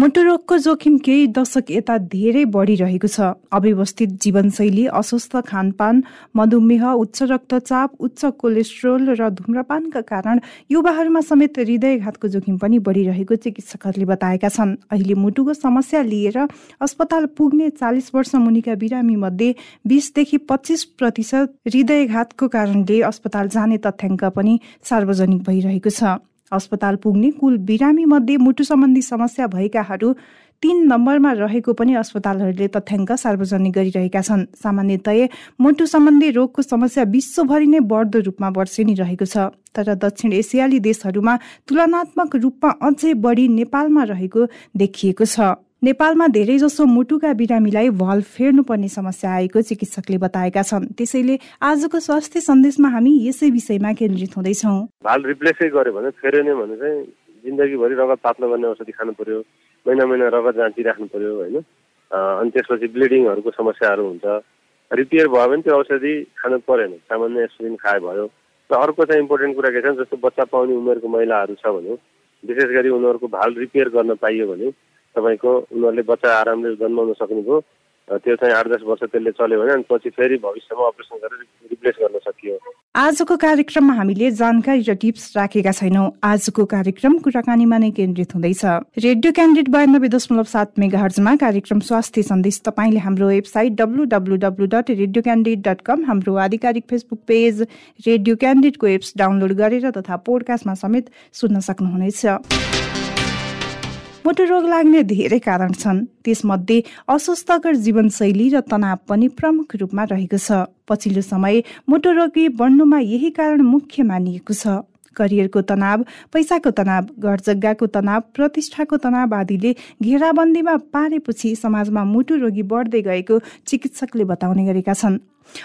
मुटुरोगको जोखिम केही दशक यता धेरै बढिरहेको छ। अव्यवस्थित जीवनशैली अस्वस्थ खानपान मधुमेह उच्च रक्तचाप उच्च कोलेस्ट्रोल र धुम्रपानका कारण युवाहरूमा समेत हृदयघातको जोखिम पनि बढिरहेको चिकित्सकहरूले बताएका छन्। अहिले मुटुको समस्या लिएर अस्पताल पुग्ने चालिस वर्ष मुनिका बिरामी मध्ये बिसदेखि पच्चिस प्रतिशत हृदयघातको कारणले अस्पताल जाने तथ्याङ्क पनि सार्वजनिक भइरहेको छ। अस्पताल पुग्ने कुल बिरामी मध्ये मुटु सम्बन्धी समस्या भएकाहरू तीन नम्बरमा रहेको पनि अस्पतालहरूले तथ्याङ्क सार्वजनिक गरिरहेका छन्। सामान्यतया मुटु सम्बन्धी रोगको समस्या विश्वभरि नै बढ्दो रूपमा वर्षेनी रहेको छ। तर दक्षिण एसियाली देशहरूमा तुलनात्मक रूपमा अझै बढी नेपालमा रहेको देखिएको छ। नेपालमा धेरैजसो मुटुका बिरामीलाई भल फेर्नुपर्ने समस्या आएको चिकित्सकले बताएका छन्। त्यसैले आजको स्वास्थ्य सन्देशमा हामी यसै विषयमा केन्द्रित हुँदैछौँ। भाल रिप्लेसै गर्यो भने फेरेन भने चाहिँ जिन्दगीभरि रगत पातलो गर्ने औषधि खानु पर्यो महिना महिना रगत जाँचिराख्नु पर्यो होइन। अनि त्यसपछि ब्लिडिङहरूको समस्याहरू हुन्छ। रिपेयर भयो भने त्यो औषधि खानु परेन। सामान्य एस्पिरिन खाए भयो। र अर्को चाहिँ इम्पोर्टेन्ट कुरा के छ जस्तो बच्चा पाउने उमेरको महिलाहरू छ भने विशेष गरी उनीहरूको भाल रिपेयर गर्न पाइयो भने तपाईँको उनीहरूले बच्चा आरामले जन्माउन सक्नुभयो त्यो चाहिँ आठ दस वर्ष त्यसले चल्यो भने अनि पछि फेरि भविष्यमा अपरेसन गरेर रिप्लेस गर्न सकियो। आजको कार्यक्रममा हामीले जानकारी र टिप्स राखेका छैनौँ। आजको कार्यक्रम कुराकानीमा नै केन्द्रित हुँदैछ। रेडियो क्यान्डिडेट बयानब्बे दशमलव सात मेगा हर्जमा कार्यक्रम स्वास्थ्य सन्देश तपाईँले हाम्रो website W W W dot radio candidate dot com हाम्रो आधिकारिक फेसबुक पेज रेडियो क्यान्डिडेटको एप्स डाउनलोड गरेर तथा पोडकास्टमा समेत सुन्न सक्नुहुनेछ। मुटु रोग लाग्ने धेरै कारण छन्। त्यसमध्ये अस्वस्थकर जीवनशैली र तनाव पनि प्रमुख रूपमा रहेको छ। पछिल्लो समय मुटु रोगी बढ्नुमा यही कारण मुख्य मानिएको छ। करियरको तनाव पैसाको तनाव घर जग्गाको तनाव प्रतिष्ठाको तनाव आदिले घेराबन्दीमा पारेपछि समाजमा मुटु रोगी बढ्दै गएको चिकित्सकले बताउने गरेका छन्।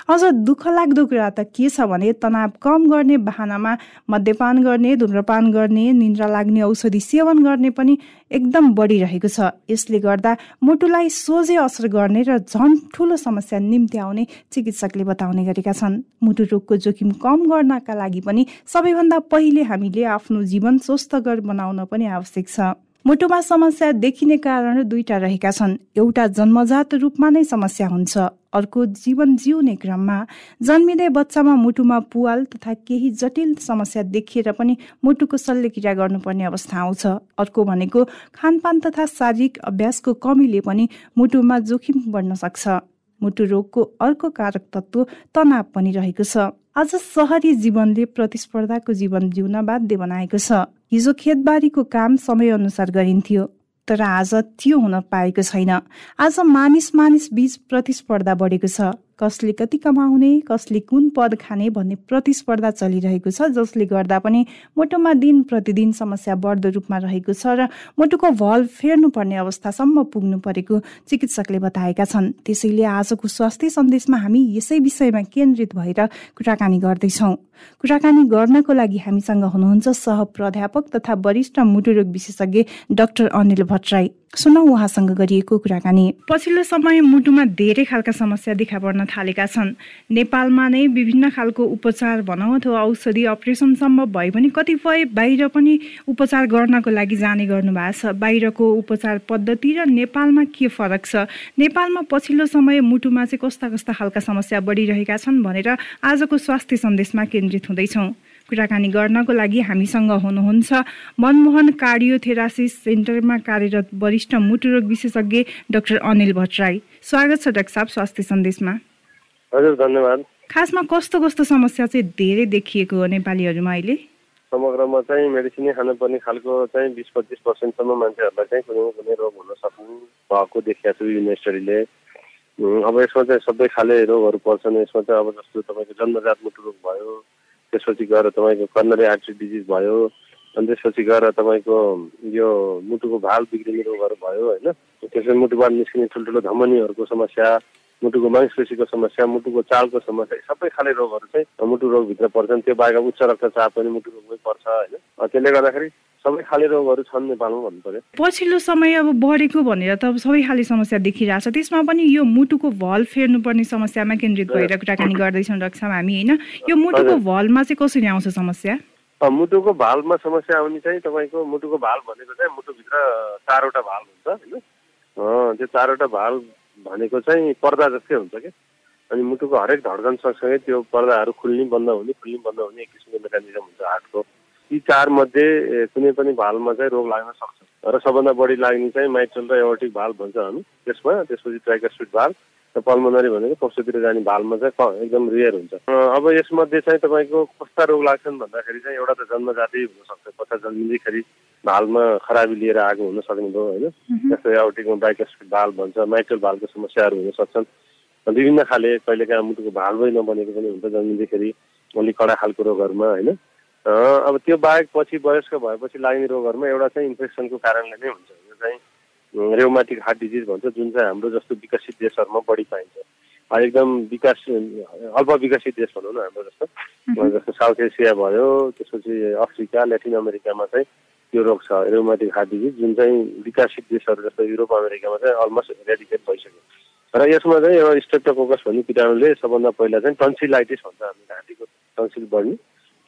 अझ दुःख लाग्दो कुरा त के छ भने तनाव कम गर्ने बाहनामा मद्यपान गर्ने धुम्रपान गर्ने निन्द्रा लाग्ने औषधि सेवन गर्ने पनि एकदम बढिरहेको छ। यसले गर्दा मुटुलाई सोझै असर गर्ने र झन् ठुलो समस्या निम्ति आउने चिकित्सकले बताउने गरेका छन्। मुटु रोगको जोखिम कम गर्नका लागि पनि सबैभन्दा पहिले हामीले आफ्नो जीवन स्वस्थकर बनाउन पनि आवश्यक छ। मुटुमा समस्या देखिने कारण दुईटा रहेका छन्। एउटा जन्मजात रूपमा नै समस्या हुन्छ। अर्को जीवन जिउने क्रममा जन्मिँदै बच्चामा मुटुमा पुवाल तथा केही जटिल समस्या देखिएर पनि मुटुको शल्यक्रिया गर्नुपर्ने अवस्था आउँछ। अर्को भनेको खानपान तथा शारीरिक अभ्यासको कमीले पनि मुटुमा जोखिम बढ्न सक्छ। मुटु रोगको अर्को कारक तत्व तनाव पनि रहेको छ। आज सहरी जीवनले प्रतिस्पर्धाको जीवन जिउन बाध्य बनाएको छ। हिजो खेतबारीको काम समयअनुसार गरिन्थ्यो तर आज त्यो हुन पाएको छैन। आज मानिस मानिस बीच प्रतिस्पर्धा बढेको छ। कसले कति कमाउने कसले कुन पद खाने भन्ने प्रतिस्पर्धा चलिरहेको छ जसले गर्दा पनि मुटुमा दिन प्रतिदिन समस्या बढ्दो रूपमा रहेको छ र मुटुको भल फेर्नुपर्ने अवस्थासम्म पुग्नु परेको चिकित्सकले बताएका छन्। त्यसैले आजको स्वास्थ्य सन्देशमा हामी यसै विषयमा केन्द्रित भएर कुराकानी गर्दैछौँ। कुराकानी गर्नको लागि हामीसँग हुनुहुन्छ सह प्राध्यापक तथा वरिष्ठ मुटुरोग विशेषज्ञ डाक्टर अनिल भट्टराई। सुनौ उहाँसँग गरिएको कुराकानी पछिल्लो समय मुटुमा धेरै खालका समस्या देखा पर्न थालेका छन्। नेपालमा नै विभिन्न खालको उपचार भनौँ अथवा औषधि अपरेसन सम्भव भए पनि कतिपय बाहिर पनि उपचार गर्नको लागि जाने गर्नुभएको छ। बाहिरको उपचार पद्धति र नेपालमा के फरक छ? नेपालमा पछिल्लो समय मुटुमा चाहिँ कस्ता कस्ता खालका समस्या बढिरहेका छन् भनेर आजको स्वास्थ्य सन्देशमा केन्द्रित हुँदैछौँ। कुराकानी गर्नको लागि हामीसँग हुनुहुन्छ मनमोहन कार्डियोथेरासिस सेन्टरमा कार्यरत वरिष्ठ मुटुरोग विशेषज्ञ डाक्टर अनिल भट्टराई। स्वागत छ डाक्टर साहब स्वास्थ्य सन्देशमा। हजुर धन्यवाद। खासमा कस्तो कस्तो समस्या चाहिँ धेरै देखिएको हो नेपालीहरूमा अहिले? समग्रमा चाहिँ मेडिसिनै खानुपर्ने खालको चाहिँ बिस पच्चिस पर्सेन्टसम्म मान्छेहरूलाई चाहिँ कुनै कुनै रोग हुन सक्ने भएको देखिएको छु युनिभर्सिटीले स्टडीले अब यसमा चाहिँ सबै खाले रोगहरू पर्छन् यसमा चाहिँ अब जस्तो तपाईँको जन्मजात मुटु रोग भयो त्यसपछि गएर तपाईँको कर्नरी आर्ट्री डिजिज भयो अनि त्यसपछि गएर तपाईँको यो मुटुको भाल बिग्रिने रोगहरू भयो होइन? त्यसपछि मुटुबाट निस्किने ठुल्ठुलो धमनीहरूको समस्या मुटुको मांसपेशीको समस्या मुटुको चालको समस्या सबै खाले रोगहरू चाहिँ मुटु रोगभित्र पर्छन्। त्यो बाहेक उच्च रक्तचाप पनि मुटु रोगमै पर्छ होइन? त्यसले गर्दाखेरि सबै खाले रोगहरू छन् नेपालमा भन्नु पर्यो पछिल्लो समय अब बढेको भनेर त सबै खाले समस्या देखिरहेछ त्यसमा पनि यो मुटुको भल फेर्नुपर्ने समस्यामा केन्द्रित भएर कुराकानी गर्दैछौँ डाक्टर हामी होइन? यो मुटुको भलमा चाहिँ कसरी आउँछ समस्या? मुटुको भालमा समस्या आउने चाहिँ तपाईँको मुटुको भाल भनेको चाहिँ मुटुभित्र चारवटा भाल हुन्छ होइन? त्यो चारवटा भाल भनेको चाहिँ पर्दा जस्तै हुन्छ क्या अनि मुटुको हरेक धड्कन सँगसँगै त्यो पर्दाहरू खुल्ने बन्द हुने खुल्ने बन्द हुने एक किसिमको मेकानिजम हुन्छ हार्टको यी चारमध्ये कुनै पनि भालमा चाहिँ रोग लाग्न सक्छ। र सबभन्दा बढी लाग्ने चाहिँ माइट्रल र एवर्टिक भाल भन्छ हामी। त्यसमा त्यसपछि ट्राइकस्पिड भाल र पल्मोनरी भनेको पक्षतिर जाने भालमा चाहिँ एकदम रियर हुन्छ। अब यसमध्ये चाहिँ तपाईँको कस्ता रोग लाग्छन् भन्दाखेरि चाहिँ एउटा त जन्मजाति हुनसक्छ। बच्चा जन्मिँदैखेरि भालमा खराबी लिएर आएको हुन सक्ने भयो होइन? जस्तै आउटिङमा बाइकस्पिड भाल भन्छ माइट्रल भालको समस्याहरू हुन सक्छन् विभिन्न खाले कहिलेकाहीँ मुटुको भालमै नबनेको पनि हुन्छ जन्मिँदैखेरि। अलिक कडा खालको रोगहरूमा होइन? अब त्यो बाहेक पछि वयस्क भएपछि लाग्ने रोगहरूमा एउटा चाहिँ इन्फेक्सनको कारणले नै हुन्छ। यो चाहिँ रेउमाटिक हार्ट डिजिज भन्छ जुन चाहिँ हाम्रो जस्तो विकसित देशहरूमा बढी पाइन्छ। एकदम विकास अल्प विकसित देश भनौँ न हाम्रो जस्तो। जस्तो साउथ एसिया भयो त्यसपछि अफ्रिका ल्याटिन अमेरिकामा चाहिँ त्यो रोग छ रेउमाटिक हार्ट डिजिज जुन चाहिँ विकसित देशहरू जस्तो युरोप अमेरिकामा चाहिँ अलमोस्ट रेडिकेट भइसक्यो। र यसमा चाहिँ एउटा स्ट्रेप्टोकोकस भन्ने किटाणुले सबभन्दा पहिला चाहिँ टन्सिलाइटिस भन्छ हामी घाँटीको टन्सिल बढ्ने।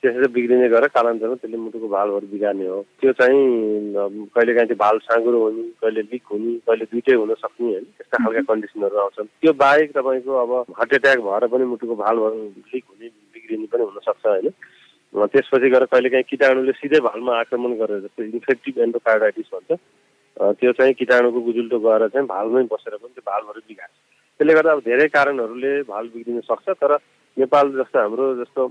त्यसरी बिग्रिने गरेर कालान्तरमा त्यसले मुटुको भालहरू बिगार्ने हो। त्यो चाहिँ कहिलेकाहीँ त्यो भाल साँगुरो हुने कहिले लिक हुने कहिले दुइटै हुन सक्ने होइन त्यस्ता खालका कन्डिसनहरू आउँछन्। त्यो बाहेक तपाईँको अब हार्ट एट्याक भएर पनि मुटुको भालहरू लिक हुने बिग्रिने पनि हुनसक्छ होइन। त्यसपछि गएर कहिलेकाहीँ किटाणुले सिधै भालमा आक्रमण गरेर जस्तो इन्फेक्टिभ एन्डोकार्डाइटिस भन्छ त्यो चाहिँ किटाणुको गुजुल्टो गएर चाहिँ भालमै बसेर पनि त्यो भालहरू बिगार्छ। त्यसले गर्दा अब धेरै कारणहरूले भाल बिग्रिन सक्छ तर नेपाल जस्तो हाम्रो जस्तो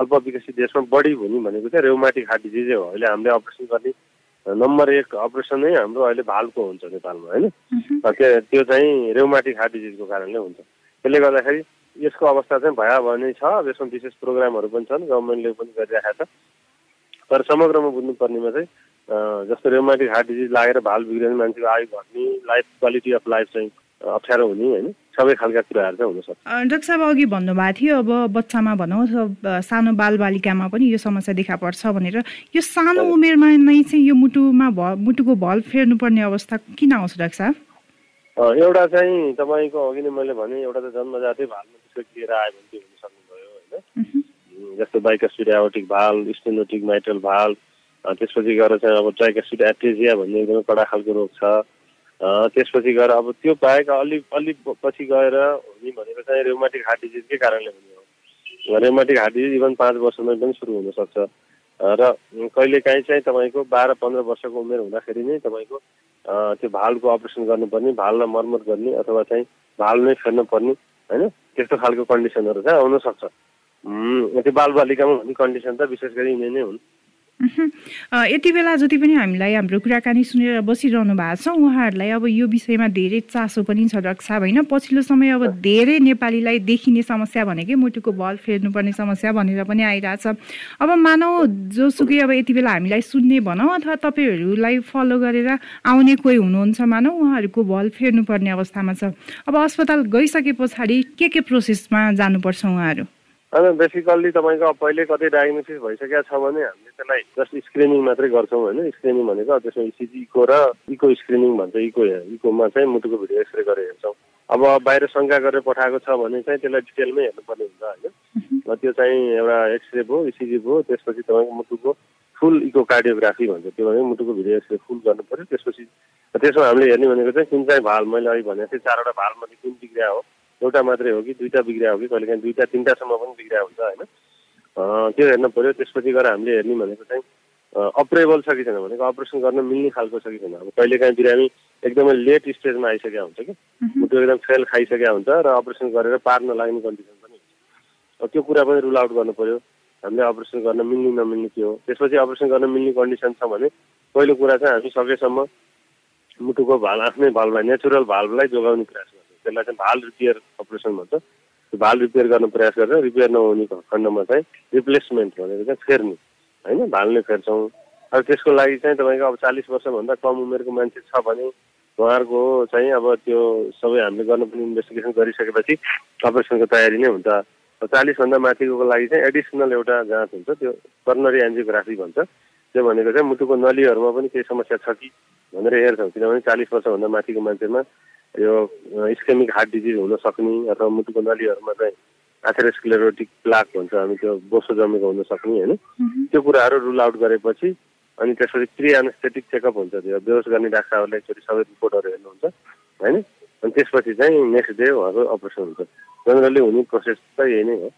अल्प विकसित देशमा बढी हुने भनेको चाहिँ रेउमाटिक हार्ट डिजिजै हो। अहिले हामीले अपरेसन गर्ने नम्बर एक अपरेसन नै हाम्रो अहिले भालको हुन्छ नेपालमा होइन? त्यो चाहिँ रेउमाटिक हार्ट डिजिजको कारणले हुन्छ। त्यसले गर्दाखेरि यसको अवस्था चाहिँ भयावह नै छ। यसमा विशेष प्रोग्रामहरू पनि छन् गभर्मेन्टले पनि गरिरहेको छ। तर समग्रमा बुझ्नुपर्नेमा चाहिँ जस्तो रेउमाटिक हार्ट डिजिज लागेर भाल बिग्रिने मान्छेको आयु घट्ने लाइफ क्वालिटी अफ लाइफ चाहिँ अप्ठ्यारो हुने होइन। सबै खालका कुराहरू चाहिँ हुनसक्छ डाक्टर साहब अघि भन्नुभएको थियो अब बच्चामा भनौँ अथवा सानो बालबालिकामा पनि यो समस्या देखा पर्छ भनेर। यो सानो उमेरमा नै चाहिँ यो मुटुमा भ मुटुको भल फेर्नुपर्ने अवस्था किन आउँछ डाक्टर साहब? एउटा चाहिँ तपाईँको अघि नै मैले भने एउटा त जन्मजातै भालमा त्यसको लिएर आयो भने त्यो हुन सक्नुभयो होइन। जस्तो bicuspid aortic valve stenotic mitral valve त्यसपछि गएर चाहिँ अब ट्राइकास्पिड एट्रेजिया भन्ने एकदमै कडा खालको रोग छ। त्यसपछि गएर अब त्यो बाहेक अलिक अलिक पछि गएर हुने भनेको चाहिँ रेउमाटिक हार्ट डिजिजकै कारणले हुने हो? रेउमाटिक हार्ट डिजिज इभन पाँच वर्षमै पनि सुरु हुनसक्छ। र कहिलेकाहीँ चाहिँ तपाईँको बाह्र पन्ध्र वर्षको उमेर हुँदाखेरि नै तपाईँको त्यो भालको अपरेसन गर्नुपर्ने भाललाई मर्मत गर्ने अथवा चाहिँ भाल नै फेर्न पर्ने होइन? त्यस्तो खालको कन्डिसनहरू चाहिँ आउनसक्छ। त्यो बालबालिकामा हुने कन्डिसन त विशेष गरी यिनै नै हुन्। यति बेला जति पनि हामीलाई हाम्रो कुराकानी सुनेर बसिरहनु भएको छ उहाँहरूलाई अब यो विषयमा धेरै चासो पनि छ रक्षा होइन। पछिल्लो समय अब धेरै नेपालीलाई देखिने समस्या भनेकै मुटुको बल फेर्नुपर्ने समस्या भनेर पनि आइरहेछ। अब मानौ जोसुकै अब यति बेला हामीलाई सुन्ने भनौँ अथवा तपाईँहरूलाई फलो गरेर आउने कोही हुनुहुन्छ मानौ उहाँहरूको बल फेर्नुपर्ने अवस्थामा छ। अब अस्पताल गइसके पछाडि के के प्रोसेसमा जानुपर्छ उहाँहरू? होइन बेसिकल्ली तपाईँको पहिले कतै डायग्नोसिस भइसकेको छ भने हामीले त्यसलाई जस्ट स्क्रिनिङ मात्रै गर्छौँ होइन। स्क्रिनिङ भनेको त्यसमा इसिजी इको र इको स्क्रिनिङ भन्छ। इको इकोमा चाहिँ मुटुको भिडियो एक्सरे गरेर हेर्छौँ। अब बाहिर शङ्का गरेर पठाएको छ भने चाहिँ त्यसलाई डिटेलमै हेर्नुपर्ने हुन्छ होइन। त्यो चाहिँ एउटा एक्सरे भयो इसिजी भयो त्यसपछि तपाईँको मुटुको फुल इको कार्डियोग्राफी भन्छ। त्यो भने मुटुको भिडियो एक्सरे फुल गर्नु पऱ्यो त्यसपछि त्यसमा हामीले हेर्ने भनेको चाहिँ कुन चाहिँ भाल मैले अघि भनेको थिएँ चारवटा भालमध्ये कुन बिग्रिया हो। एउटा मात्रै हो कि दुईवटा बिग्रिया हो कि कहिलेकाहीँ दुईवटा तिनवटासम्म पनि बिग्रिया हुन्छ होइन। त्यो हेर्नु पऱ्यो त्यसपछि गएर हामीले हेर्ने भनेको चाहिँ अपरेबल छ कि छैन भनेको अपरेसन गर्न मिल्ने खालको छ कि छैन अब कहिलेकाहीँ बिरामी एकदमै लेट स्टेजमा आइसकेका हुन्छ कि। मुटु एकदम फेल खाइसकेका हुन्छ र अपरेसन गरेर पार नलाग्ने कन्डिसन पनि हुन्छ। त्यो कुरा पनि रुल आउट गर्नु पऱ्यो हामीले अपरेसन गर्न मिल्ने नमिल्ने के हो। त्यसपछि अपरेसन गर्न मिल्ने कन्डिसन छ भने पहिलो कुरा चाहिँ हामी सकेसम्म मुटुको भाल आफ्नै भाललाई नेचुरल भाललाई जोगाउने प्रयास गर्छौँ। त्यसलाई चाहिँ भाल रिपेयर अपरेसन भन्छ। त्यो भाल रिपेयर गर्न प्रयास गरेर रिपेयर नहुने खण्डमा चाहिँ रिप्लेसमेन्ट भनेको चाहिँ फेर्ने होइन? भाल नै फेर्छौँ। अब त्यसको लागि चाहिँ तपाईँको अब चालिस वर्षभन्दा कम उमेरको मान्छे छ भने उहाँहरूको चाहिँ अब त्यो सबै हामीले गर्नुपर्ने इन्भेस्टिगेसन गरिसकेपछि अपरेसनको तयारी नै हुन्छ। चालिसभन्दा माथिको लागि चाहिँ एडिसनल एउटा जाँच हुन्छ त्यो कर्नरी एन्जियोग्राफी भन्छ। त्यो भनेको चाहिँ मुटुको नलीहरूमा पनि केही समस्या छ कि भनेर हेर्छौँ। किनभने चालिस वर्षभन्दा माथिको मान्छेमा यो स्केमिक हार्ट डिजिज हुन सक्ने अथवा मुटुको नलीहरूमा चाहिँ एथेरोस्क्लेरोटिक प्लाक भन्छ हामी त्यो बोसो जमेको हुन सक्ने होइन? त्यो कुराहरू रुल आउट गरेपछि अनि त्यसपछि प्रि एनेस्थेटिक चेकअप हुन्छ त्यो बेहोस गर्ने डाक्टरहरूले एकचोटि सबै रिपोर्टहरू हेर्नुहुन्छ होइन? अनि त्यसपछि चाहिँ नेक्स्ट डे उहाँको अपरेसन हुन्छ। जनरली हुने प्रोसेस त यही नै हो।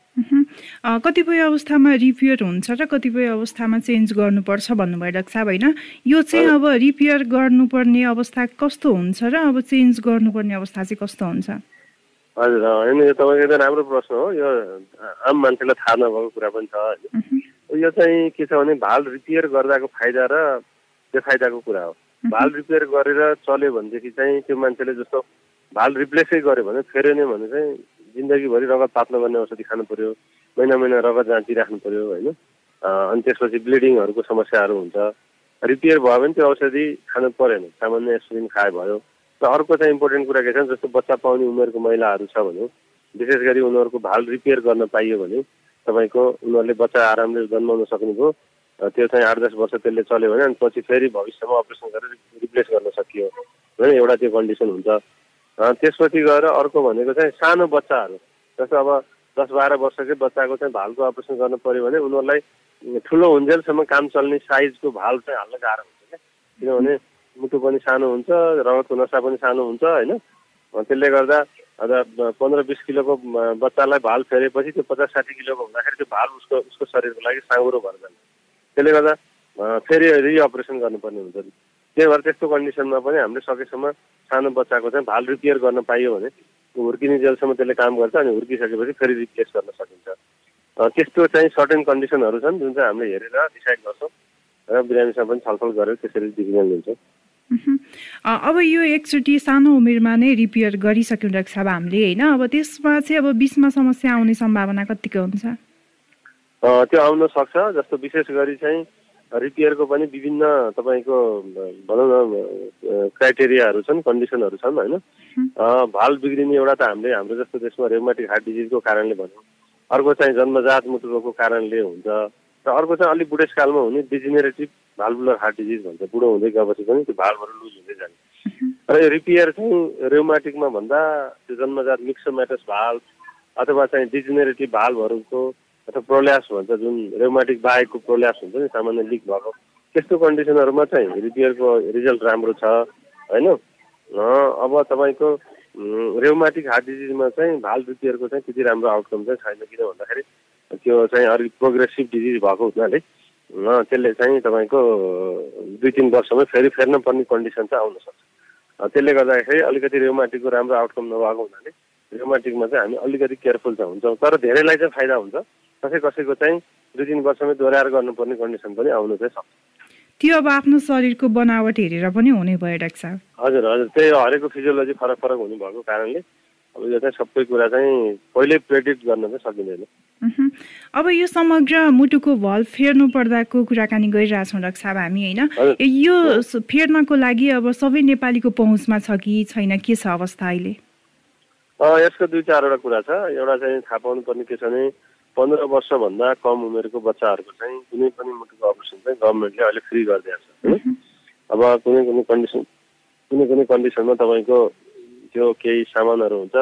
कतिपय अवस्थामा रिपेयर हुन्छ र कतिपय अवस्थामा चेन्ज गर्नुपर्छ भन्नुभयो डाक्टर साहब होइन? यो चाहिँ अब रिपेयर गर्नुपर्ने अवस्था कस्तो हुन्छ र अब चेन्ज गर्नुपर्ने अवस्था चाहिँ कस्तो हुन्छ? हजुर होइन यो तपाईँको एकदम राम्रो प्रश्न हो। यो आम मान्छेलाई थाहा नभएको कुरा पनि छ होइन? यो चाहिँ के छ भने भाल रिपेयर गर्दाको फाइदा र बेफाइदाको कुरा हो। भाल रिपेयर गरेर चल्यो भनेदेखि चाहिँ त्यो मान्छेले जस्तो भाल रिप्लेसै गर्यो भने फेरेन भने चाहिँ जिन्दगीभरि रगत पातलो गर्ने औषधि खानु पऱ्यो महिना महिना रगत जाँचिराख्नु पऱ्यो होइन। अनि त्यसपछि ब्लिडिङहरूको समस्याहरू हुन्छ। रिपेयर भयो भने त्यो औषधि खानु परेन। सामान्य एस्पिरिन खाए भयो। र अर्को चाहिँ इम्पोर्टेन्ट कुरा के छ जस्तो बच्चा पाउने उमेरको महिलाहरू छ भने विशेष गरी उनीहरूको भाल रिपेयर गर्न पाइयो भने तपाईँको उनीहरूले बच्चा आरामले जन्माउन सक्नुभयो। त्यो चाहिँ आठ दस वर्ष त्यसले चल्यो भने अनि पछि फेरि भविष्यमा अपरेसन गरेर रिप्लेस गर्न सकियो। होइन एउटा त्यो कन्डिसन हुन्छ। त्यसपछि गएर अर्को भनेको चाहिँ सानो बच्चाहरू। जस्तो अब दस बाह्र वर्षकै बच्चाको चाहिँ भालको अपरेसन गर्नु पऱ्यो भने उनीहरूलाई ठुलो हुन्जेलसम्म काम चल्ने साइजको भाल चाहिँ हाल्न गाह्रो हुन्छ क्या। किनभने मुटु पनि सानो हुन्छ रगतको नसा पनि सानो हुन्छ होइन? त्यसले गर्दा अन्त पन्ध्र बिस किलोको बच्चालाई भाल फेरेपछि त्यो पचास साठी किलोको हुँदाखेरि त्यो भाल उसको उसको शरीरको लागि साँगुरो भएर जान्छ। त्यसले गर्दा फेरि रिअपरेसन गर्नुपर्ने हुन्छ त्यही भएर त्यस्तो कन्डिसनमा पनि हामीले सकेसम्म सानो बच्चाको चाहिँ भाल रिपेयर गर्न पाइयो भने हुर्किने जेलसम्म त्यसले काम गर्छ अनि हुर्किसकेपछि फेरि रिप्लेस गर्न सकिन्छ। त्यस्तो चाहिँ सर्टेन कन्डिसनहरू छन् जुन चाहिँ हामीले हेरेर डिसाइड गर्छौँ र बिरामीसँग पनि छलफल गरेर त्यसरी डिसिजन लिन्छौँ। अब यो एकचोटि सानो उमेरमा नै रिपेयर गरिसक्यौँ डाक्टर साहब हामीले होइन? अब त्यसमा चाहिँ अब बिचमा समस्या आउने सम्भावना कतिको हुन्छ? त्यो आउन सक्छ जस्तो विशेष गरी चाहिँ रिपेयरको पनि विभिन्न तपाईँको भनौँ न क्राइटेरियाहरू छन् कन्डिसनहरू छन् होइन? भाल बिग्रिने एउटा त हामीले हाम्रो जस्तो देशमा रेमाटिक हार्ट डिजिजको कारणले भनौँ अर्को चाहिँ जन्मजात मुटुरोगको कारणले हुन्छ। र अर्को चाहिँ अलिक बुढेसकालमा हुने डिजिनेरेटिभ भालबुलर हार्ट डिजिज भन्छ। बुढो हुँदै गएपछि पनि त्यो भालहरू लुज हुँदै जान्छ। र यो रिपेयर चाहिँ रेमाटिकमा भन्दा त्यो जन्मजात मिक्सोम्याटस भाल अथवा चाहिँ डिजिनेरेटिभ भालहरूको अथवा प्रोल्यास भन्छ जुन रेमाटिक बाहेकको प्रोल्यास हुन्छ नि सामान्य लिक भएको त्यस्तो कन्डिसनहरूमा चाहिँ रिपेयरको रिजल्ट राम्रो छ होइन? अब तपाईँको रेमाटिक हार्ट डिजिजमा चाहिँ भाल रिपेयरको चाहिँ त्यति राम्रो आउटकम चाहिँ छैन किन भन्दाखेरि त्यो चाहिँ अलिक प्रोग्रेसिभ डिजिज भएको हुनाले त्यसले चाहिँ तपाईँको दुई तिन वर्षमै फेरि फेर्न पर्ने कन्डिसन चाहिँ आउन सक्छ। त्यसले गर्दाखेरि अलिकति रेमाटिकको राम्रो आउटकम नभएको हुनाले रेमाटिकमा चाहिँ हामी अलिकति केयरफुल चाहिँ हुन्छौँ। तर धेरैलाई चाहिँ फाइदा हुन्छ। कसै कसैको चाहिँ दुई तिन वर्षमै दोहोऱ्याएर गर्नुपर्ने कन्डिसन पनि आउनु चाहिँ सक्छ। त्यो अब आफ्नो शरीरको बनावट हेरेर पनि हुने भयो डाक्टर साहब। हजुर हजुर। त्यही हरेको फिजियोलोजी फरक फरक हुने भएको कारणले अब यो चाहिँ सबै कुरा चाहिँ पहिल्यै प्रेडिक्ट गर्न चाहिँ सकिँदैन। अब यो समग्र मुटुको भल फेर्नु पर्दाको कुराकानी गरिरहेछौँ डाक्टर साहब हामी होइन? यो फेर्नको लागि अब सबै नेपालीको पहुँचमा छ कि छैन? के छ अवस्था अहिले? यसको दुई चारवटा कुरा छ। एउटा चाहिँ थाहा पाउनु पर्ने के छ भने पन्ध्र वर्षभन्दा कम उमेरको बच्चाहरूको चाहिँ कुनै पनि मुटुको अपरेसन चाहिँ गभर्मेन्टले अहिले फ्री गरिदिएको छ। अब कुनै कुनै कन्डिसन कुनै कुनै कन्डिसनमा तपाईँको त्यो केही सामानहरू हुन्छ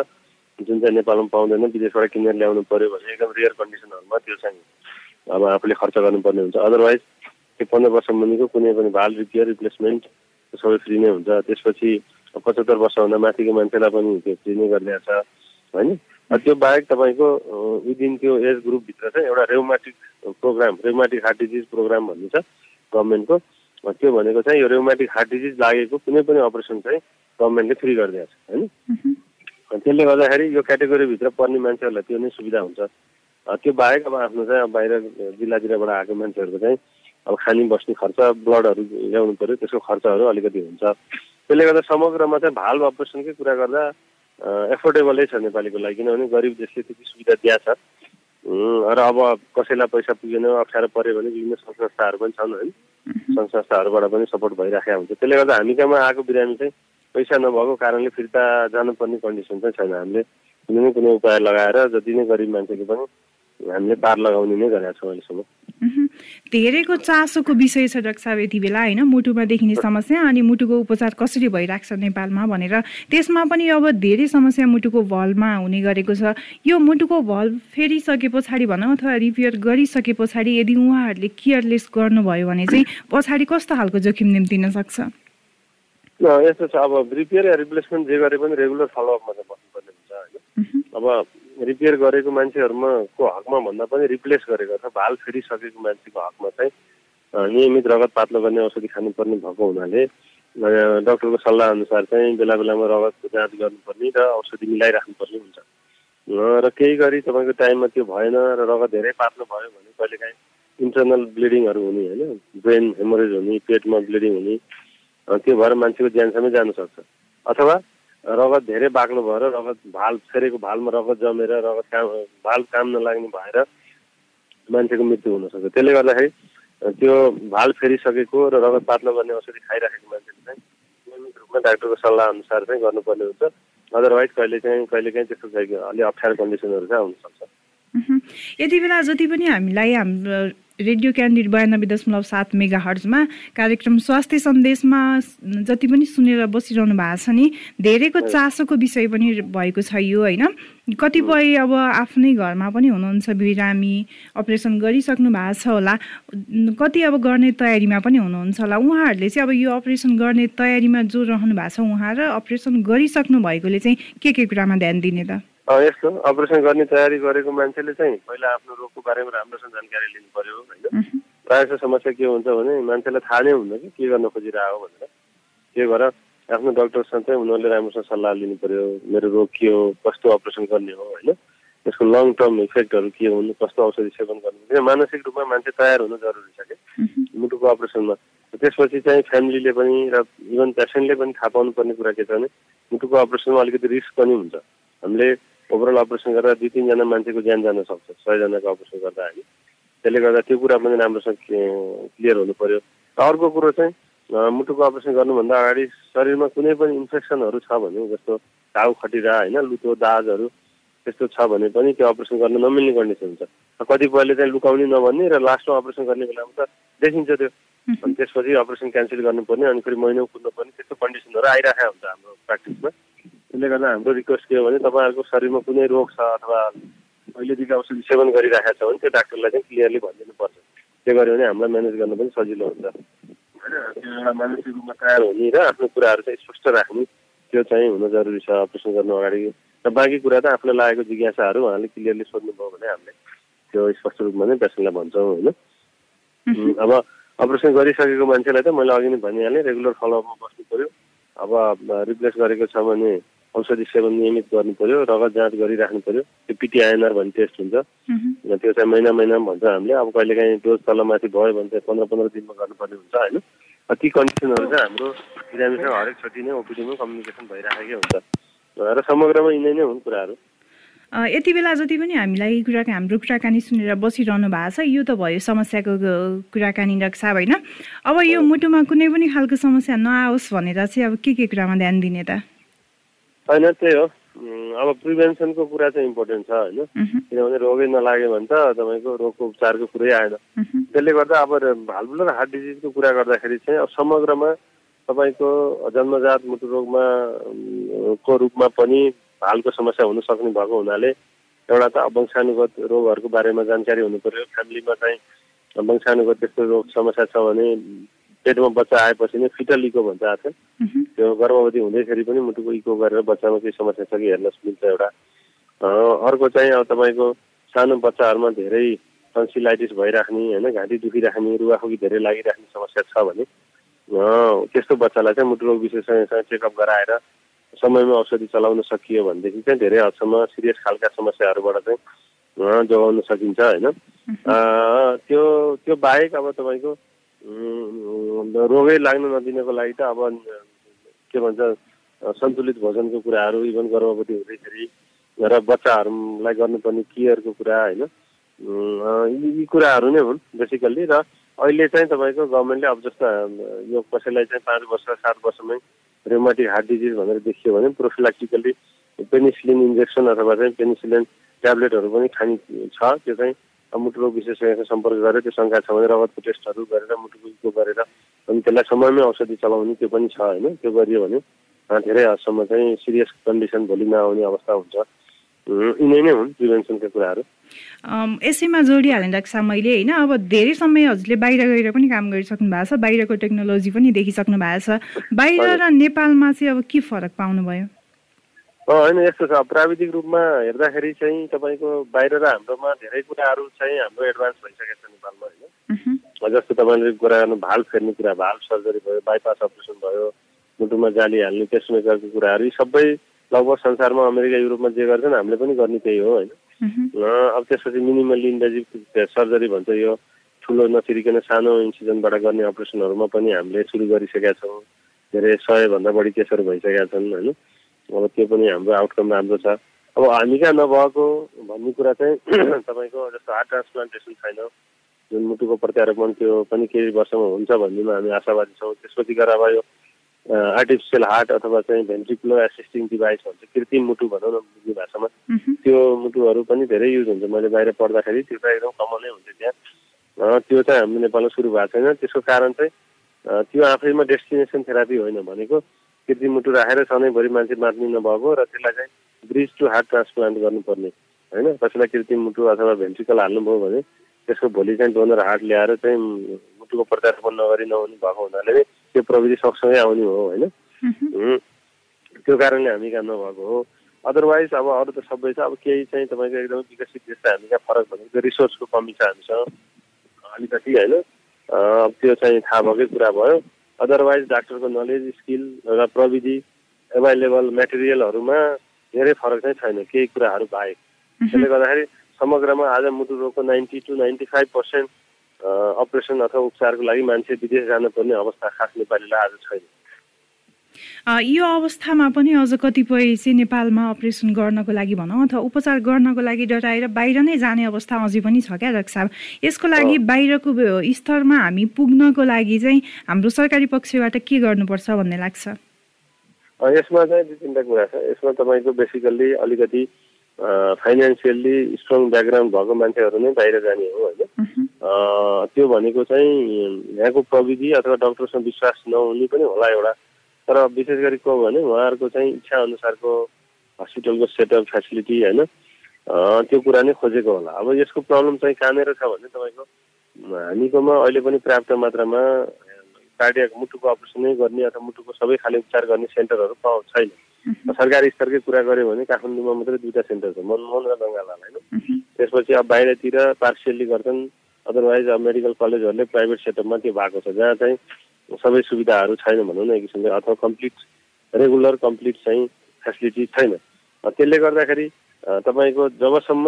जुन चाहिँ नेपालमा पाउँदैन विदेशबाट किनेर ल्याउनु पऱ्यो भने एकदम रियर कन्डिसनहरूमा त्यो चाहिँ अब आफूले खर्च गर्नुपर्ने हुन्छ। अदरवाइज त्यो पन्ध्र वर्ष मुनिको कुनै पनि भाल रिपेयर रिप्लेसमेन्ट सबै फ्री नै हुन्छ। त्यसपछि पचहत्तर वर्षभन्दा माथिको मान्छेलाई पनि त्यो फ्री गरिदिएको छ होइन? त्यो बाहेक तपाईँको विदिन त्यो एज ग्रुपभित्र चाहिँ एउटा rheumatic programme rheumatic heart disease programme भन्ने छ गभर्मेन्टको त्यो भनेको चाहिँ यो रेउमाटिक हार्ट डिजिज लागेको कुनै पनि अपरेसन चाहिँ गभर्मेन्टले फ्री गरिदिएको छ होइन? त्यसले गर्दाखेरि यो क्याटेगोरीभित्र पर्ने मान्छेहरूलाई त्यो नै सुविधा हुन्छ। त्यो बाहेक अब आफ्नो चाहिँ अब बाहिर जिल्लातिरबाट आएको मान्छेहरूको चाहिँ अब खानी बस्ने खर्च ब्लडहरू ल्याउनु पऱ्यो त्यसको खर्चहरू अलिकति हुन्छ। त्यसले गर्दा समग्रमा चाहिँ भाल्भ अपरेसनकै कुरा गर्दा एफोर्डेबलै छ नेपालीको लागि किनभने गरिब देशले त्यति सुविधा दिएको छ। र अब कसैलाई पैसा पुगेन अप्ठ्यारो पऱ्यो भने विभिन्न सङ्घ संस्थाहरू पनि छन् होइन? सङ्घ संस्थाहरूबाट पनि सपोर्ट भइराखेको हुन्छ। त्यसले गर्दा हामी कहाँमा आएको बिरामी चाहिँ पैसा नभएको कारणले फिर्ता जानुपर्ने कन्डिसन चाहिँ छैन। हामीले कुनै न कुनै उपाय लगाएर जति नै गरिब मान्छेले पनि हामीले पार लगाउने नै गरेका छौँ अहिलेसम्म। धेरैको चासोको विषय छ डाक्टर साहब यति बेला होइन? मुटुमा देखिने समस्या अनि मुटुको उपचार कसरी भइरहेको छ नेपालमा भनेर। त्यसमा पनि अब धेरै समस्या मुटुको भलमा हुने गरेको छ। यो मुटुको भल फेरिसके पछाडि भनौँ अथवा रिपेयर गरिसके पछाडि यदि उहाँहरूले केयरलेस गर्नुभयो भने चाहिँ पछाडि कस्तो खालको जोखिम निम्तिन सक्छ? यस्तो छ। अब रिपेयर या रिप्लेसमेन्ट जे गरे पनि रेगुलर फलोअपमा चाहिँ बस्नुपर्ने हुन्छ होइन? अब रिपेयर गरेको मान्छेहरूमा को हकमा भन्दा पनि रिप्लेस गरेको अथवा भाल फेरिसकेको मान्छेको हकमा चाहिँ नियमित रगत पातलो गर्ने औषधि खानुपर्ने भएको हुनाले डक्टरको सल्लाह अनुसार चाहिँ बेला बेलामा रगतको जाँच गर्नुपर्ने र औषधि मिलाइराख्नुपर्ने हुन्छ। र केही गरी तपाईँको टाइममा त्यो भएन र रगत धेरै पातलो भयो भने कहिलेकाहीँ इन्टरनल ब्लिडिङहरू हुने होइन ब्रेन हेमोरेज हुने पेटमा ब्लिडिङ हुने त्यो भएर मान्छेको ज्यानसम्मै जानु सक्छ। अथवा रगत धेरै बाक्लो भएर रगत भाल फेरेको भालमा रगत जमेर रगत काम भाल काम नलाग्ने भएर मान्छेको मृत्यु हुनसक्छ त्यसले गर्दाखेरि त्यो भाल फेरिसकेको र रगत पातलो गर्ने औषधि खाइराखेको मान्छेले चाहिँ नियमित रूपमा डाक्टरको सल्लाह अनुसार चाहिँ गर्नुपर्ने हुन्छ। अदरवाइज कहिले चाहिँ कहिले काहीँ त्यस्तो अलि अप्ठ्यारो कन्डिसनहरू चाहिँ आउनसक्छ यति बेला जति पनि हामीलाई हाम्रो रेडियो क्यान्डिड बयानब्बे दशमलव सात मेगा हर्जमा कार्यक्रम स्वास्थ्य सन्देशमा जति पनि सुनेर बसिरहनु भएको छ नि धेरैको चासोको विषय पनि भएको छ यो होइन? कतिपय अब आफ्नै घरमा पनि हुनुहुन्छ बिरामी अपरेसन गरिसक्नु भएको छ होला। कति अब गर्ने तयारीमा पनि हुनुहुन्छ होला। उहाँहरूले चाहिँ अब यो अपरेसन गर्ने तयारीमा जो रहनु भएको छ उहाँ र अपरेसन गरिसक्नु भएकोले चाहिँ के के कुरामा ध्यान दिने त? यस्तो अपरेसन गर्ने तयारी गरेको मान्छेले चाहिँ पहिला आफ्नो रोगको बारेमा राम्रोसँग जानकारी लिनु पर्यो होइन? प्रायः जस्तो समस्या के हुन्छ भने मान्छेलाई थाहा नै हुन्न कि के गर्न खोजिरहेको भनेर। त्यही भएर आफ्नो डक्टरसँग चाहिँ उनीहरूले राम्रोसँग सल्लाह लिनु पर्यो मेरो रोग के हो कस्तो अपरेसन गर्ने हो होइन? त्यसको लङ टर्म इफेक्टहरू के हुन् कस्तो औषधि सेवन गर्नु मानसिक रूपमा मान्छे तयार हुनु जरुरी छ कि? मुटुको अपरेसनमा त्यसपछि चाहिँ फ्यामिलीले पनि र इभन पेसेन्टले पनि थाहा पाउनु पर्ने कुरा के छ भने मुटुको अपरेसनमा अलिकति रिस्क पनि हुन्छ। हामीले ओभरअल अपरेसन गरेर दुई तिनजना मान्छेको ज्यान जान सक्छ। सयजनाको अपरेसन गर्दा हामी। त्यसले गर्दा त्यो कुरा पनि राम्रोसँग क्लियर हुनु पर्यो। र अर्को कुरो चाहिँ मुटुको अपरेसन गर्नुभन्दा अगाडि शरीरमा कुनै पनि इन्फेक्सनहरू छ भने जस्तो घाउ खटिरा होइन लुतो दाजहरू त्यस्तो छ भने पनि त्यो अपरेसन गर्न नमिल्ने कन्डिसन हुन्छ। कतिपयले चाहिँ लुकाउने नभन्ने र लास्टमा अपरेसन गर्ने बेलामा त देखिन्छ त्यो। अनि त्यसपछि अपरेसन क्यान्सल गर्नुपर्ने अनि फेरि महिना कुद्नुपर्ने त्यस्तो कन्डिसनहरू आइरहेको हुन्छ हाम्रो प्र्याक्टिसमा त्यसले गर्दा हाम्रो रिक्वेस्ट के हो भने तपाईँहरूको शरीरमा कुनै रोग छ अथवा अहिलेदेखि औषधि सेवन गरिरहेको छ भने त्यो डाक्टरलाई चाहिँ क्लियरली भनिदिनुपर्छ। त्यो गऱ्यो भने हामीलाई म्यानेज गर्न पनि सजिलो हुन्छ। होइन त्यो एउटा मानसिक रूपमा तयार हुने र आफ्नो कुराहरू चाहिँ स्पष्ट राख्ने त्यो चाहिँ हुन जरुरी छ अपरेसन गर्नु अगाडि। र बाँकी कुरा त आफूलाई लागेको जिज्ञासाहरू उहाँले क्लियरली सोध्नुभयो भने हामीले त्यो स्पष्ट रूपमा नै पेसेन्टलाई भन्छौँ होइन? अब अपरेसन गरिसकेको मान्छेलाई त मैले अघि नै भनिहालेँ रेगुलर फलोअपमा बस्नु पऱ्यो अब रिप्लेस गरेको छ भने औषधि सेवन नियमित गर्नु पर्यो रगत जाँच गरिराख्नु पर्यो। त्यो पिटिआइएनआर भन्ने टेस्ट हुन्छ। त्यो चाहिँ महिना महिनामा भन्छ हामीले। अब कहिलेकाहीँ डोज तलमाथि भयो भने चाहिँ पन्ध्र पन्ध्र दिनमा गर्नुपर्ने हुन्छ होइन? ती कन्डिसनहरू चाहिँ हाम्रो बिरामीसँग हरेकचोटि नै ओपिडीमा कम्युनिकेसन भइराखेकै हुन्छ। र समग्रमा यिनै नै हुन् कुराहरू। यति बेला जति पनि हामीलाई कुरा हाम्रो कुराकानी सुनेर बसिरहनु भएको छ यो त भयो समस्याको कुराकानी साहब होइन? अब यो मुटुमा कुनै पनि खालको समस्या नआओस् भनेर चाहिँ अब के के कुरामा ध्यान दिने त? होइन त्यही हो. अब प्रिभेन्सनको कुरा चाहिँ इम्पोर्टेन्ट छ होइन। किनभने रोगै नलाग्यो भने त तपाईँको रोगको उपचारको कुरै आएन। त्यसले गर्दा अब भालबुलर हार्ट डिजिजको कुरा गर्दाखेरि चाहिँ अब समग्रमा तपाईँको जन्मजात मुटु रोगमा को रूपमा पनि हालको समस्या हुन सक्ने भएको हुनाले एउटा त वंशानुगत रोगहरूको बारेमा जानकारी हुनु पर्यो। फ्यामिलीमा चाहिँ वंशानुगत त्यस्तो रोग समस्या छ भने पेटमा बच्चा आएपछि नै फिटल इको भन्छ आजकल त्यो गर्भवती हुँदैखेरि पनि मुटुको इको गरेर बच्चामा केही समस्या छ कि हेर्न मिल्छ एउटा। अर्को चाहिँ अब तपाईँको सानो बच्चाहरूमा धेरै टन्सिलाइटिस भइराख्ने होइन घाँटी दुखिराख्ने रुवाखोकी धेरै लागिराख्ने समस्या छ भने त्यस्तो बच्चालाई चाहिँ मुटु रोग विशेषज्ञसँग चेकअप गराएर समयमा औषधि चलाउन सकियो भनेदेखि चाहिँ धेरै हदसम्म सिरियस खालका समस्याहरूबाट चाहिँ जोगाउन सकिन्छ होइन। त्यो त्यो बाहेक अब तपाईँको रोगै लाग्न नदिनको लागि त अब के भन्छ सन्तुलित भोजनको कुराहरू इभन गर्भवती हुँदैखेरि र बच्चाहरूलाई गर्नुपर्ने केयरको कुरा होइन? यी कुराहरू नै हुन् बेसिकल्ली र अहिले चाहिँ तपाईँको गभर्मेन्टले अब जस्तो यो कसैलाई चाहिँ पाँच वर्ष सात वर्षमै रेमाटिक हार्ट डिजिज भनेर देखियो भने प्रोफिलाक्टिकली पेनिसिलिन इन्जेक्सन अथवा चाहिँ पेनिसिलिन ट्याब्लेटहरू पनि खाने छ त्यो चाहिँ मुटु रोग विशेषज्ञसँग सम्पर्क गरेर त्यो शङ्का छ भने रगतको टेस्टहरू गरेर मुटुको इको गरेर अनि त्यसलाई समयमै औषधि चलाउने त्यो पनि छ होइन त्यो गरियो भने धेरै हदसम्म चाहिँ सिरियस कन्डिसन भोलि नआउने अवस्था हुन्छ। यिनै नै हुन् प्रिभेन्सनका कुराहरू। यसैमा जोडिहालेँ डाक्टर साहब मैले होइन अब धेरै समय हजुरले बाहिर गएर पनि काम गरिसक्नु भएको छ बाहिरको टेक्नोलोजी पनि देखिसक्नु भएको छ। बाहिर र नेपालमा चाहिँ अब के फरक पाउनुभयो? होइन यस्तो छ। प्राविधिक रूपमा हेर्दाखेरि चाहिँ तपाईँको बाहिर र हाम्रोमा धेरै कुराहरू चाहिँ हाम्रो एडभान्स भइसकेको छ नेपालमा होइन। जस्तो तपाईँले कुरा गर्नु भाल फेर्ने कुरा भाल सर्जरी भयो बाइपास अपरेसन भयो मुटुमा जाली हाल्ने पेसमेकरको कुराहरू यी सबै लगभग संसारमा अमेरिका युरोपमा जे गर्छन् हामीले पनि गर्ने त्यही हो होइन। अब त्यसपछि मिनिमल्ली इन्भेजिभ सर्जरी भन्छ यो ठुलो नचिरिकन सानो इन्सिजनबाट गर्ने अपरेसनहरूमा पनि हामीले सुरु गरिसकेका छौँ। धेरै सयभन्दा बढी केसहरू भइसकेका छन् होइन। अब त्यो पनि हाम्रो आउटकम राम्रो छ। अब हामी कहाँ नभएको भन्ने कुरा चाहिँ तपाईँको जस्तो हार्ट ट्रान्सप्लान्टेसन छैन। जुन मुटुको प्रत्यारोपण त्यो पनि केही वर्षमा हुन्छ भन्नेमा हामी आशावादी छौँ। त्यसपछि गएर अब यो आर्टिफिसियल हार्ट अथवा चाहिँ भेन्ट्रिकुलर एसिस्टिङ डिभाइस भन्छ कृत्रिम मुटु भनौँ न बुझ्ने भाषामा। त्यो मुटुहरू पनि धेरै युज हुन्छ। मैले बाहिर पढ्दाखेरि त्यो त एकदम कमनै हुन्छ त्यहाँ। त्यो चाहिँ हाम्रो नेपालमा सुरु भएको छैन। त्यसको कारण चाहिँ त्यो आफैमा डेस्टिनेसन थेरापी होइन भनेको कृत्रिम मुटु राखेर सधैँभरि मान्छे बाँच्ने नभएको र त्यसलाई चाहिँ ब्रिज टु हार्ट ट्रान्सप्लान्ट गर्नुपर्ने होइन? कसैलाई कृत्रिम मुटु अथवा भेन्ट्रिकल हाल्नुभयो भने त्यसको भोलि चाहिँ डोनर हार्ट ल्याएर चाहिँ मुटुको प्रत्यारोपण नगरी नहुने भएको हुनाले नै त्यो प्रविधि सँगसँगै आउने हो होइन? त्यो कारणले हामी कहाँ नभएको हो। अदरवाइज अब अरू त सबै छ। अब केही चाहिँ तपाईँको एकदमै विकसित देश त हामी कहाँ फरक भनेको रिसोर्सको कमी छ हामीसँग। अलिकति होइन? त्यो चाहिँ थाहा भएकै कुरा भयो। अदरवाइज डाक्टरको नलेज स्किल र प्रविधि एभाइलेबल मेटेरियलहरूमा धेरै फरक चाहिँ छैन केही कुराहरू बाहेक। त्यसले गर्दाखेरि समग्रमा आज मुटु रोगको ninety two ninety five percent operation अथवा उपचारको लागि मान्छे विदेश जानुपर्ने अवस्था खास नेपालीलाई आज छैन। यो अवस्थामा पनि अझ कतिपय चाहिँ नेपालमा अपरेसन गर्नको लागि भनौँ अथवा उपचार गर्नको लागि डराएर बाहिर नै जाने अवस्था अझै पनि छ क्या डाक्टर साहब यसको लागि बाहिरको स्तरमा हामी पुग्नको लागि चाहिँ हाम्रो सरकारी पक्षबाट के गर्नुपर्छ भन्ने लाग्छ? यसमा चाहिँ दुई तिनवटा कुरा छ। यसमा तपाईँको बेसिकल्ली अलिकति फाइनेन्सियल्ली स्ट्रङ ब्याकग्राउन्ड भएको मान्छेहरू नै बाहिर जाने हो होइन। त्यो भनेको चाहिँ यहाँको प्रविधि अथवा डक्टरसँग विश्वास नहुने पनि होला एउटा तर विशेष गरी को भने उहाँहरूको चाहिँ इच्छा अनुसारको हस्पिटलको सेटअप फेसिलिटी होइन त्यो कुरा नै खोजेको होला। अब यसको प्रब्लम चाहिँ कहाँनिर छ भने तपाईँको? हामीकोमा अहिले पनि पर्याप्त मात्रामा कार्डिया मुटुको अपरेसनै गर्ने अथवा मुटुको सबै खाले उपचार गर्ने सेन्टरहरू पाउ छैन। सरकारी स्तरकै कुरा गऱ्यो भने काठमाडौँमा मात्रै दुईवटा सेन्टर छ मनमोहन र गङ्गालाल होइन? त्यसपछि अब बाहिरतिर पार्सियल्ली गर्छन् अदरवाइज अब मेडिकल कलेजहरूले प्राइभेट सेटअपमा त्यो भएको छ जहाँ चाहिँ सबै सुविधाहरू छैन भनौँ न एक किसिमले अथवा कम्प्लिट रेगुलर कम्प्लिट चाहिँ फेसिलिटी छैन। त्यसले गर्दाखेरि तपाईँको जबसम्म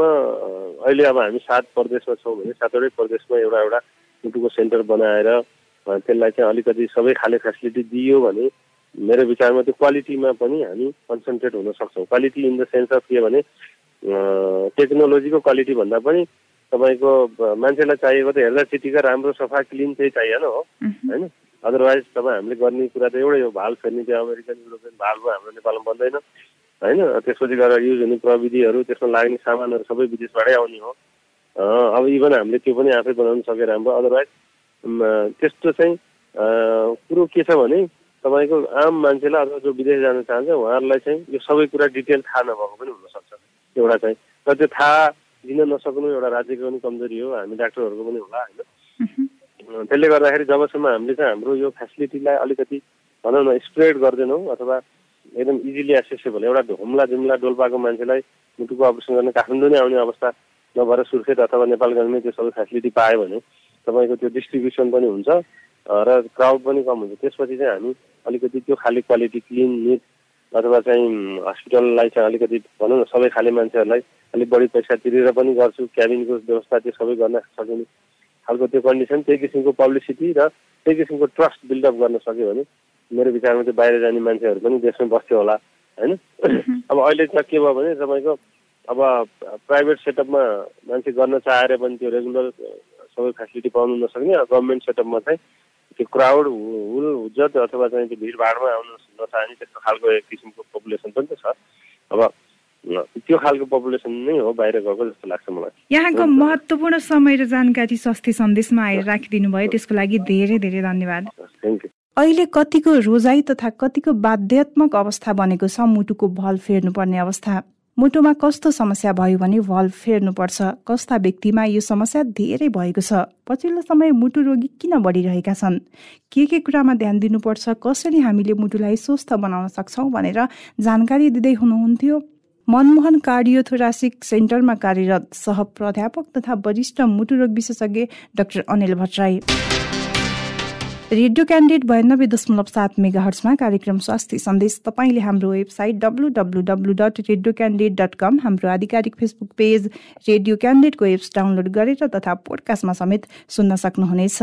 अहिले अब हामी सात प्रदेशमा छौँ भने सातवटै प्रदेशमा एउटा एउटा मुटुको सेन्टर बनाएर त्यसलाई चाहिँ अलिकति सबै खाले फेसिलिटी दियो भने मेरो विचारमा त्यो क्वालिटीमा पनि हामी कन्सन्ट्रेट हुन सक्छौँ। Quality in the sense of के भने टेक्नोलोजीको क्वालिटी भन्दा पनि तपाईँको मान्छेलाई चाहिएको त हेर्दा चिटिका राम्रो सफा क्लिन चाहिँ चाहिएन हो। होइन? अदरवाइज तपाईँ हामीले गर्ने कुरा त एउटै हो। भाल फेर्ने त्यो अमेरिकन युरोपियन भाल भयो हाम्रो नेपालमा बन्दैन। होइन? त्यसपछि गएर युज हुने प्रविधिहरू त्यसमा लाग्ने सामानहरू सबै विदेशबाटै आउने हो। अब इभन हामीले त्यो पनि आफै बनाउनु सकेर हाम्रो। अदरवाइज त्यस्तो चाहिँ कुरो के छ भने तपाईँको आम मान्छेलाई अथवा जो विदेश जान चाहन्छ उहाँहरूलाई चाहिँ यो सबै कुरा डिटेल थाहा नभएको पनि हुनसक्छ। एउटा चाहिँ र त्यो थाहा दिन नसक्नु एउटा राज्यको पनि कमजोरी हो। हामी डाक्टरहरूको पनि होला होइन? त्यसले गर्दाखेरि जबसम्म हामीले चाहिँ हाम्रो यो फेसिलिटीलाई अलिकति भनौँ न स्प्रेड गर्दैनौँ अथवा एकदम इजिली एसेसेबल एउटा हुम्ला जुम्ला डोल्पाको मान्छेलाई मुटुको अपरेसन गर्ने काठमाडौँ नै आउने अवस्था नभएर सुर्खेत अथवा नेपालगञ्जमै त्यो सबै फेसिलिटी पायो भने तपाईँको त्यो डिस्ट्रिब्युसन पनि हुन्छ र क्राउड पनि कम हुन्छ। त्यसपछि चाहिँ हामी अलिकति त्यो खाले क्वालिटी क्लिन निट अथवा चाहिँ हस्पिटललाई चाहिँ अलिकति भनौँ न सबै खाले मान्छेहरूलाई अलिक बढी पैसा तिरेर पनि गर्छु। क्याबिनको व्यवस्था त्यो सबै गर्न सकिने खालको त्यो कन्डिसन त्यही किसिमको पब्लिसिटी र त्यही किसिमको ट्रस्ट बिल्डअप गर्न सक्यो भने मेरो विचारमा चाहिँ बाहिर जाने मान्छेहरू पनि देशमै बस्थ्यो होला होइन? अब अहिले चाहिँ के भयो भने तपाईँको अब प्राइभेट सेटअपमा मान्छे गर्न चाहेर पनि त्यो रेगुलर सबै फेसिलिटी पाउनु नसक्ने गभर्मेन्ट सेटअपमा चाहिँ त्यो क्राउड हुल हुज्जत अथवा चाहिँ त्यो भिडभाडमा आउन नचाहने त्यस्तो खालको एक किसिमको पपुलेसन पनि त छ। अब त्यो खालको पपुलेसन नै हो बाहिर गएको जस्तो लाग्छ मलाई। यहाँको महत्त्वपूर्ण समय र जानकारी स्वास्थ्य सन्देशमा आएर राखिदिनु भयो त्यसको लागि धेरै धेरै धन्यवाद। थ्याङ्क यू अहिले कतिको रोजाइ तथा कतिको बाध्यात्मक अवस्था बनेको छ मुटुको भल फेर्नुपर्ने अवस्था। मुटुमा कस्तो समस्या भयो भने भल फेर्नुपर्छ। कस्ता व्यक्तिमा यो समस्या धेरै भएको छ। पछिल्लो समय मुटु रोगी किन बढिरहेका छन्? के के कुरामा ध्यान दिनुपर्छ? कसरी हामीले मुटुलाई स्वस्थ बनाउन सक्छौँ भनेर जानकारी दिँदै हुनुहुन्थ्यो। मनमोहन कार्डियोथोरासिक सेन्टरमा कार्यरत सह प्राध्यापक तथा वरिष्ठ मुटुरोग विशेषज्ञ doctor Anil Bhattarai. Radio candidate बयानब्बे दशमलव सात मेगा हर्समा कार्यक्रम स्वास्थ्य सन्देश तपाईँले हाम्रो website W W W dot radio candidate dot com हाम्रो आधिकारिक फेसबुक पेज रेडियो क्यान्डिडेटको एप्स डाउनलोड गरेर तथा पोडकास्टमा समेत सुन्न सक्नुहुनेछ।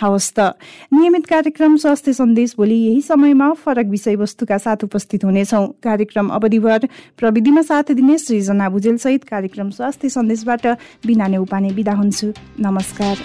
हवस् त। नियमित कार्यक्रम स्वास्थ्य सन्देश भोलि यही समयमा फरक विषयवस्तुका साथ उपस्थित हुनेछौँ। कार्यक्रम अवधिभर प्रविधिमा साथ दिने सृजना भुजेल सहित कार्यक्रम स्वास्थ्य सन्देशबाट बिना उपाने बिदा हुन्छु। नमस्कार।